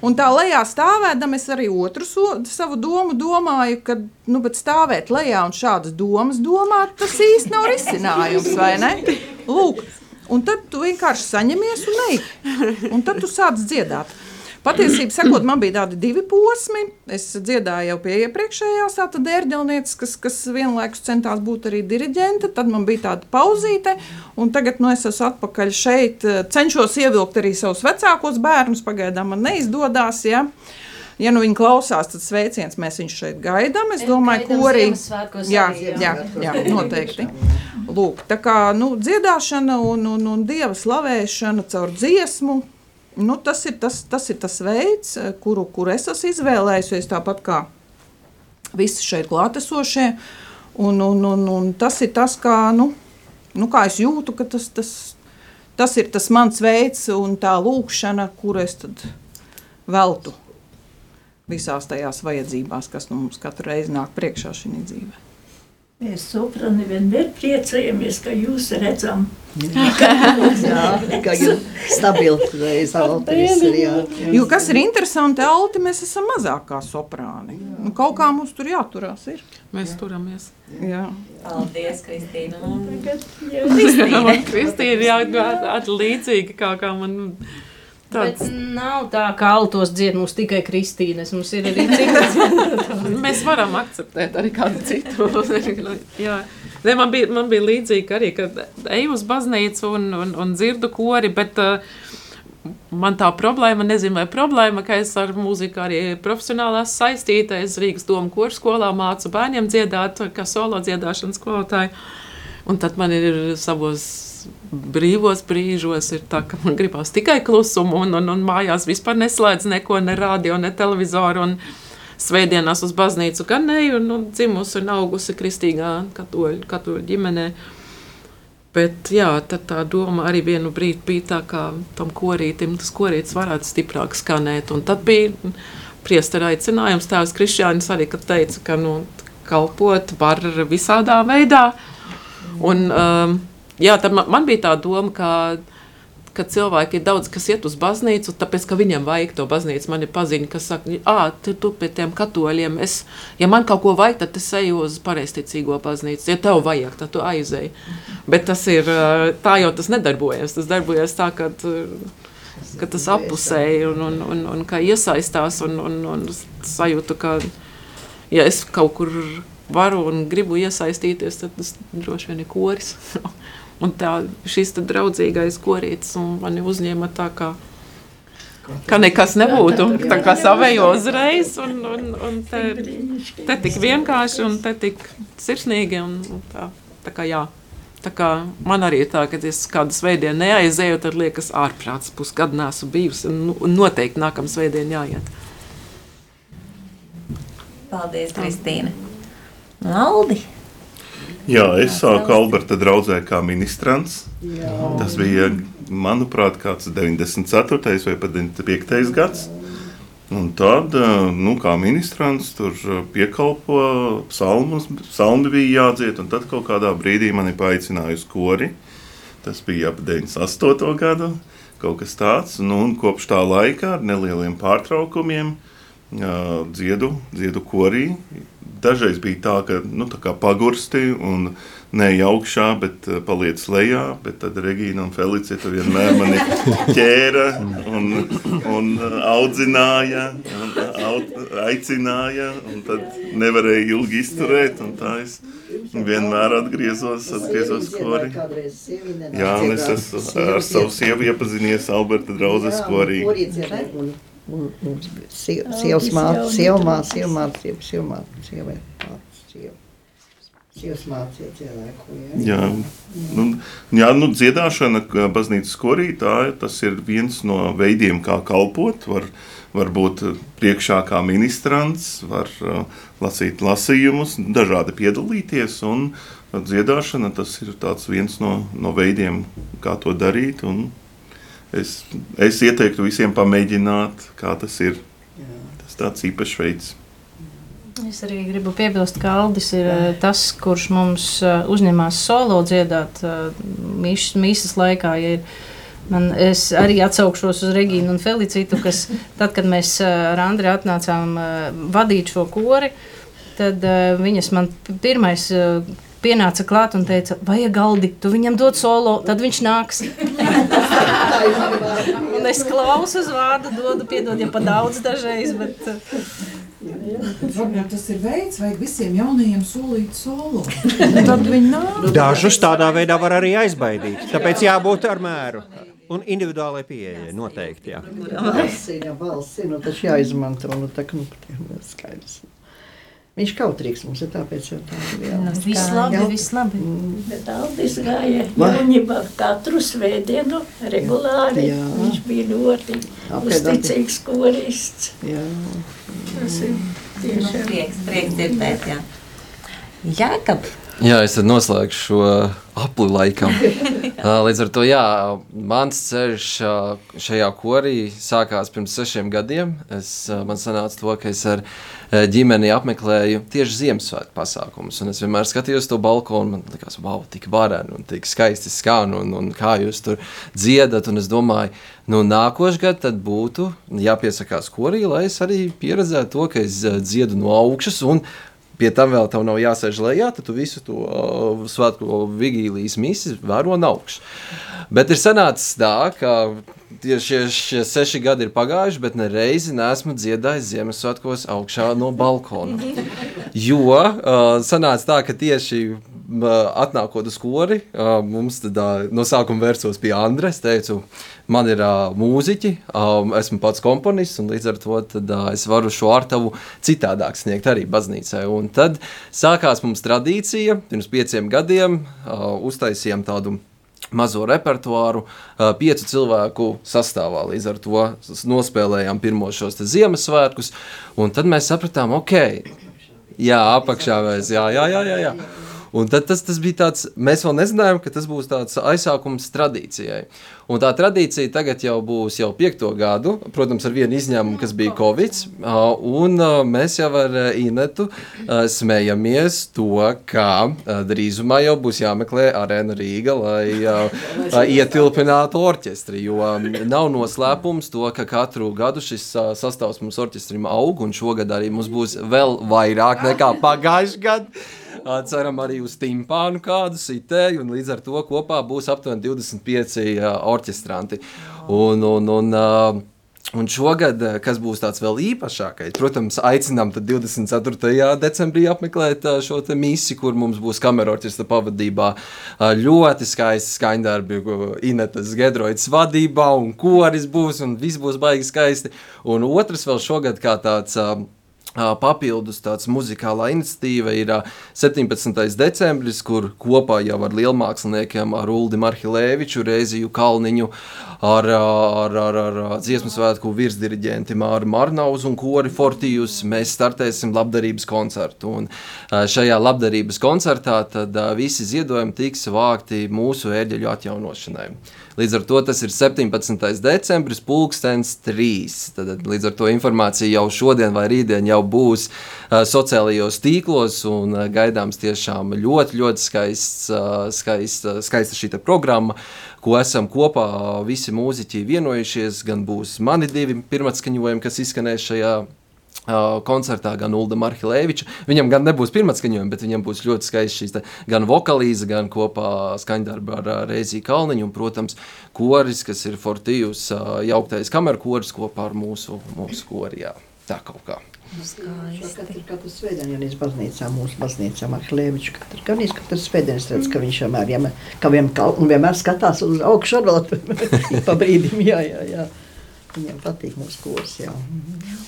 Un tā lejā stāvēdam, es arī otru so, savu domu domāju, ka, nu, bet stāvēt lejā un šādas domas domāt, tas īsti nav risinājums, vai ne? Lūk, un tad tu vienkārši saņemies un ej, un tad tu sāc dziedāt. Patiesībā, sakot, man bija tādi divi posmi. Es dziedāju jau pie iepriekšējās tādas ērģelnieces, kas, kas vienlaikus centās būt arī diriģente. Tad man bija tāda pauzīte, un tagad nu, es esmu atpakaļ šeit. Cenšos ievilkt arī savus vecākos bērnus. Pagaidām man neizdodas. Ja? Ja nu viņi klausās, tad sveiciens mēs viņus šeit gaidām. Es domāju, ka arī, jā. jā, jā, noteikti. Lūk, tā kā nu, dziedāšana un, un, un dieva slavēšana caur dziesmu. Nu, tas, ir tas, tas ir tas veids, kuru, kuru es esmu izvēlējusies, tāpat kā visi šeit klātesošie. Un, un, un, un tas ir tas, kā, nu, nu, kā es jūtu, ka tas, tas, tas ir tas mans veids un tā lūkšana, kuru es veltu visās tajās vajadzībās, kas nu, mums katru reizi nāk priekšā šī dzīvē. Mēs soprani vienmēr priecājamies, ka jūs redzam. Jā, ka jūs stabili zeltais ir, jā. Jo kas ir interesanti, Alti, mēs esam mazākā soprāni. Nu, kaut kā mums tur jāturās ir. Mēs turamies. Jā. Paldies, Kristīna. Kristīna. Jā, tāda līdzīga kā, kā man. Bet nav tā, ka altos dzied mums tikai Kristīnas. Mums ir arī citas. Mēs varam akceptēt arī kādu citu. Jā. Ne, man, bija, man bija līdzīgi arī, kad eju uz baznīcu un, un, un dzirdu kori, bet uh, man tā problēma, nezinu, vai problēma, ka es ar mūziku arī profesionāli esmu saistīta. Es Rīgas domu koru skolā mācu bērniem dziedāt, kā solo dziedāšanas skolotāju. Un tad man ir savos brīvos brīžos, ir tā, ka man gribās tikai klusumu, un, un, un mājās vispār neslēdz neko, ne radio, ne televizoru. Un, Svētdienās uz baznīcu gan neju, nu, dzimusi un augusi kristīgā katoļu, katoļu ģimenē. Bet jā, tā doma arī vienu brīdi bija tā, kā tam korītim, tas korītis varētu stiprāk skanēt. Un tad bija priestera aicinājums, tēvs Krišjānis arī, kad teica, ka nu, kalpot var visādā veidā. Un, um, jā, tad man, man bija tā doma, ka ka cilvēki ir daudz, kas iet uz baznīcu, tāpēc, ka viņiem vajag to baznīcu. Man ir paziņa, kas saka, ah, tu, tu pie tiem katoļiem, es, ja man kaut ko vajag, tad es eju uz pareizticīgo baznīcu. Ja tev vajag, tad tu aizēji. Bet tas ir, tā jau tas nedarbojas. Tas darbojas tā, ka, ka tas apusēji un, un, un, un ka iesaistās un, un, un sajūtu, ka, ja es kaut kur varu un gribu iesaistīties, tad tas droši vien ir koris. Un tā, šis draudzīgais korītis mani uzņēma tā, kā, ka nekas nebūtu. Tā kā savējo uzreiz, un, un, un te, te tik vienkārši, un te tik sirsnīgi. Un, un tā, tā kā jā. Tā kā man arī ir tā, ka es kādu svētdienu neaizēju, tad liekas, ārprāts pusgadu nesu bijusi. Un noteikti nākamā svētdiena jāiet. Paldies, Kristīne. Aldi! Jā, es sāku Alberta draudzē kā ministrants. Jā. Tas bija, manuprāt, kāds 94. vai pat 95. gads. Un tad, nu, kā ministrs, tur eh, piekalpo psalmus, psalmi bija jādzied, un tad kaut kādā brīdī mani paaicināja uz kori. Tas bija ap 98. gadu, kaut kas tāds. Nu, un kopš tā laika ar nelieliem pārtraukumiem uh, dziedu, dziedu korī. Dažreiz bija tā, ka nu, tā kā pagursti un neej augšā, bet uh, paliec lejā. Bet tad Regīna un Felicita vienmēr mani ķēra un, un audzināja, un, aut, aicināja. Un tad nevarēja ilgi izturēt. un tā Es vienmēr atgriezos, atgriezos korī. Jā, un es esmu ar savu sievu iepazinies Alberta draudzes korī. Sievas māte, sieva māte, sieva māte, sieva, sieva māte, sieva māte, sieva. Sievas māte iedzēlēko, jā. Jā, nu, jā nu, dziedāšana kā baznīcas korī, tā, tas ir viens no veidiem, kā kalpot. Var, var būt priekšā kā ministrants, var uh, lasīt lasījumus, dažādi piedalīties. Un dziedāšana tas ir tāds viens no, no veidiem, kā to darīt. Un es, es ieteiktu visiem pamēģināt, kā tas ir. Tas tāds īpašs veids. Es arī gribu piebilst, ka Aldis ir eh, tas, kurš mums eh, uzņemās solo dziedāt eh, mīsas laikā. Ja ir, man, es arī atsaukšos uz Regīnu un Felicitu, kas tad, kad mēs ar Andri atnācām vadīt šo kori, tad viņas man pirmais pienāca klāt un teica, vajag galdi, tu viņam dod solo, tad viņš nāks. un es klausu uz vārdu, dodu, piedod, ja pa daudz dažreiz, bet... Varbūt tas ir veids, vai visiem jaunajiem solīt solo. Tad viņi nāk. Dažus tādā veidā var arī aizbaidīt. Tāpēc jābūt ar mēru. Un individuālai pieejai noteikti. Jā. Balsīna, balsīna, tas jāizmanto, nu tā, nu, patiešām skaidrs. Viņš kautrīgs mums ir tāpēc jau tā. Jā. Nu, Viss labi, Jā. viss labi. Bet Aldis gāja jaunībā katru svētdienu regulāri. Jā. Viņš bija ļoti uzticīgs korists. Jā. Tas ir tiešām. Prieks, prieks dzirdēt, jā. Jākab, Jā, es noslēgšu šo apli laikam. Līdz ar to, jā, mans ceļš šajā korī sākās pirms sešiem gadiem. Es, man sanāca to, ka es ar ģimeni apmeklēju tieši Ziemassvētku pasākumus. Un es vienmēr skatījos to balkonu, man likās, wow, tik vareni un tik skaisti skan, un, un kā jūs tur dziedat. Un es domāju, nu, nākošais gads tad būtu jāpiesakās korī, lai es arī pieredzētu to, ka es dziedu no augšas. un Pie tam vēl tev nav jāsēž lejā, tad tu visu to uh, svētku vigīlijas misiju vēro no augšas. Bet ir sanācis tā, ka tieši šie, šie seši gadi ir pagājuši, bet nereizi neesmu dziedājis Ziemassvētkos augšā no balkona. Jo uh, sanāca tā, ka tieši atnākot uz kori, uh, mums tad, uh, no sākuma vērsos pie Andres, teicu, man ir mūziķi, esmu pats komponists, un līdz ar to tad, es varu šo artavu citādāk sniegt arī baznīcai. Un tad sākās mums tradīcija, pirms pieciem gadiem uztaisījām tādu mazo repertuāru, piecu cilvēku sastāvā. Līdz ar to nospēlējām pirmos šos Ziemassvētkus, un tad mēs sapratām, ok, jā, apakšā mēs, jā, jā, jā, jā. jā. Un tad tas, tas bija tāds, mēs vēl nezinājām, ka tas būs tāds aizsākums tradīcijai. Un tā tradīcija tagad jau būs jau piekto gadu, protams, ar vienu izņēmumu, kas bija Covid. Un mēs jau ar Inetu smējamies to, ka drīzumā jau būs jāmeklē arēna Rīga, lai ietilpinātu orķestri. Jo nav noslēpums to, ka katru gadu šis ā, sastāvs mums orķestrim aug, un šogad arī mums būs vēl vairāk nekā pagājušajā gadā. Ceram arī uz timpānu kādu sitēju, un līdz ar to kopā būs aptuveni 25 ā, orķestranti. Un, un, un, ā, un šogad, kas būs tāds vēl īpašākais, protams, aicinām tad 24. decembrī apmeklēt šo misiju, kur mums būs kamerorķestra pavadībā ļoti skaisti skaņdarbi, Inetas Gedroids vadībā, un koris būs, un viss būs baigi skaisti. Un otrs vēl šogad kā tāds ā, Papildus tāds muzikālā iniciatīva ir 17. decembris, kur kopā jau ar lielmāksliniekiem, ar Uldi Marhilēviču, Reiziju Kalniņu, ar, ar, ar, ar dziesmu svētku virsdiriģenti Māru Marnauzu un kori Fortijus mēs startēsim labdarības koncertu. Un šajā labdarības koncertā tad visi ziedojumi tiks vākti mūsu ērģeļu atjaunošanai. Līdz ar to tas ir 17. decembris, pulkstenis 3. Tad, līdz ar to informācija jau šodien vai rītdien jau būs uh, sociālajos tīklos un uh, gaidāms tiešām ļoti, ļoti skaists, uh, skaists, uh, skaista šī programma, ko esam kopā visi mūziķi vienojušies. Gan būs mani divi pirmatskaņojumi, kas izskanēs šajā koncertā gan Ulda Marhilēviča. Viņam gan nebūs pirmā skaņojuma, bet viņam būs ļoti skaists šīs te, gan vokalīze, gan kopā skaņdarba ar Reiziju Kalniņu un, protams, koris, kas ir Fortijus jauktais kameru koris kopā ar mūsu, mūsu kori, jā. Tā kaut kā. Katru, katru svētdienu, ja baznīcā, mūsu baznīcā, Marhilēviču, katru, gan es katru svētdienu redzu, ka viņš vienmēr, ja, ka vienmēr, vienmēr skatās uz augšu vēl pa brīdim, jā, jā, jā. Viņiem patīk mūsu kurs. Jā.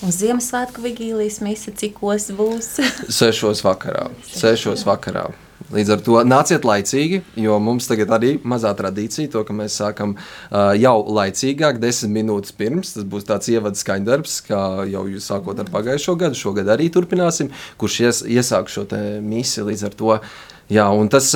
Un Ziemassvētku vigīlijas mise cikos būs? Sešos vakarā. Sešos vakarā. Līdz ar to nāciet laicīgi, jo mums tagad arī mazā tradīcija, to, ka mēs sākam uh, jau laicīgāk, desmit minūtes pirms. Tas būs tāds ievada skaņdarbs, kā jau jūs sākot ar pagājušo gadu. Šogad arī turpināsim, kurš ies, iesāk šo misiju. Līdz ar to Jā, un tas,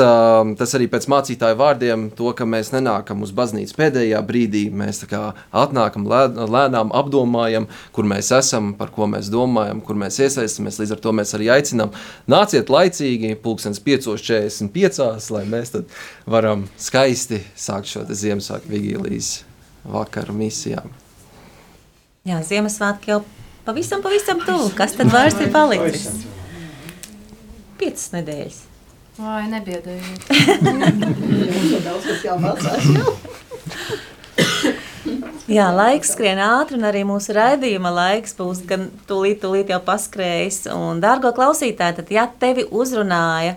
tas arī pēc mācītāju vārdiem, to, ka mēs nenākam uz baznīcu pēdējā brīdī, mēs atnākam lēnām, apdomājam, kur mēs esam, par ko mēs domājam, kur mēs iesaistamies. Līdz ar to mēs arī aicinām, nāciet laicīgi, pulkstens 5.45, lai mēs tad varam skaisti sākt šo Ziemassvētku vigīlijas vakaru misijām. Jā, Ziemassvētki jau pavisam, pavisam tuvu. Kas tad vairs ir palicis? Piecas nedēļas. Vai nebiedējiet. daudz kas jāmācās. Jā, laiks skrien ātri, un arī mūsu raidījuma laiks būs gan tūlīt, tūlīt jau paskrējis. Un, dārgo klausītāji, tad, ja tevi uzrunāja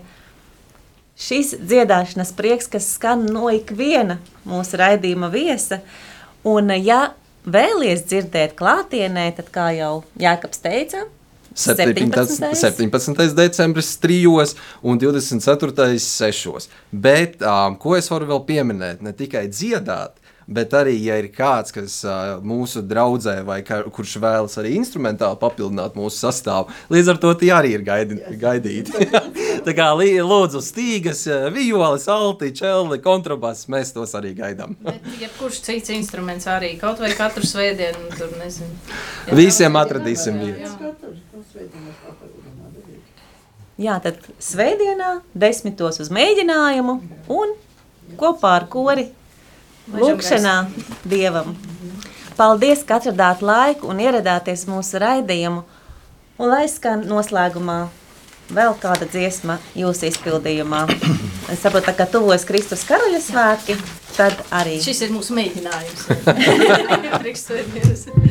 šis dziedāšanas prieks, kas skan no ikviena mūsu raidījuma viesa, un ja vēlies dzirdēt klātienē, tad, kā jau Jākaps teica, 17. 17. decembris, 3 un 24. 6. Bet um, ko es varu vēl pieminēt? Ne tikai dziedāt, bet arī, ja ir kāds, kas uh, mūsu draudzē vai ka, kurš vēlas arī instrumentāli papildināt mūsu sastāvu, līdz ar to tie arī ir gaidi, gaidīti. Tā kā lūdzu stīgas, vijoles, alti, čelli, kontrabass, mēs tos arī gaidām. bet jebkurš cits instruments arī, kaut vai katru svētdienu, tur nezinu. Ja Visiem atradīsim vietas. Jā, tad svētdienā desmitos uz mēģinājumu un kopā ar kori lūkšanā Dievam. Paldies, ka atradāt laiku un ieradāties mūsu raidījumu. Un lai skan noslēgumā vēl kāda dziesma jūsu izpildījumā. Es saprotu, ka tuvojas Kristus karaļa svētki, tad arī. Šis ir mūsu mēģinājums.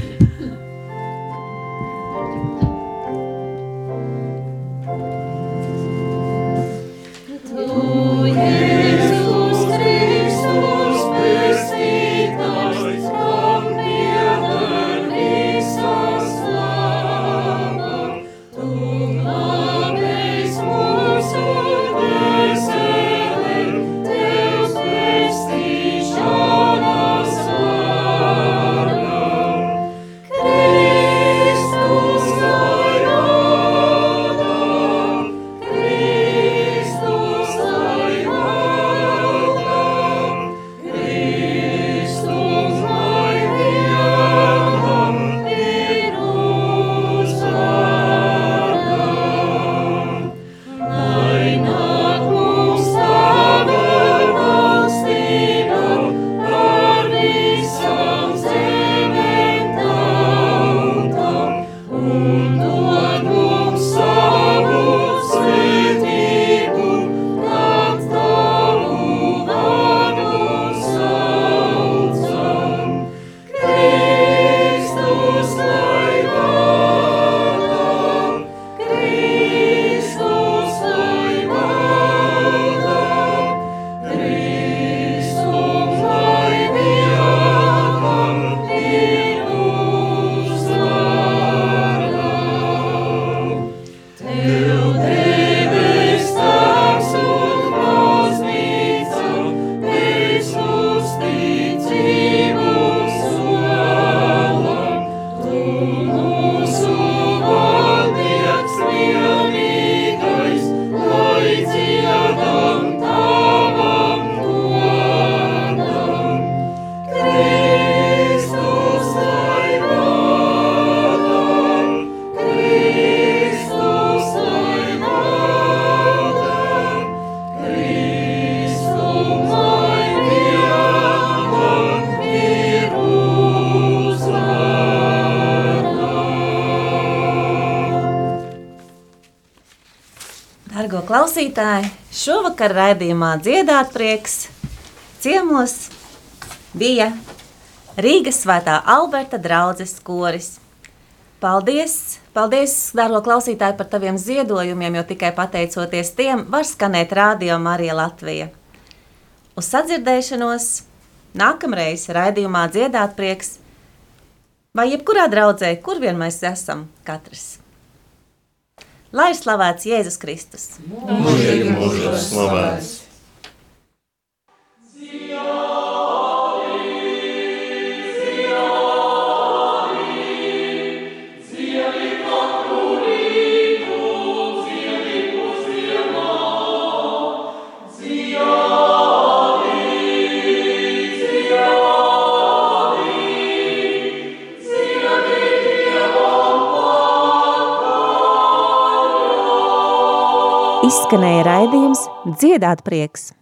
klausītāji! Šovakar raidījumā dziedāt prieks ciemos bija Rīgas svētā Alberta draudzes koris. Paldies, paldies, dārgo klausītāji, par taviem ziedojumiem, jo tikai pateicoties tiem var skanēt rādio Marija Latvija. Uz sadzirdēšanos nākamreiz raidījumā dziedāt prieks vai jebkurā draudzē, kur vien mēs esam katrs. Lai slavēts Jēzus Kristus! Mūžīgi mūžos slavēts! Izskanēja raidījums Dziedāt prieks!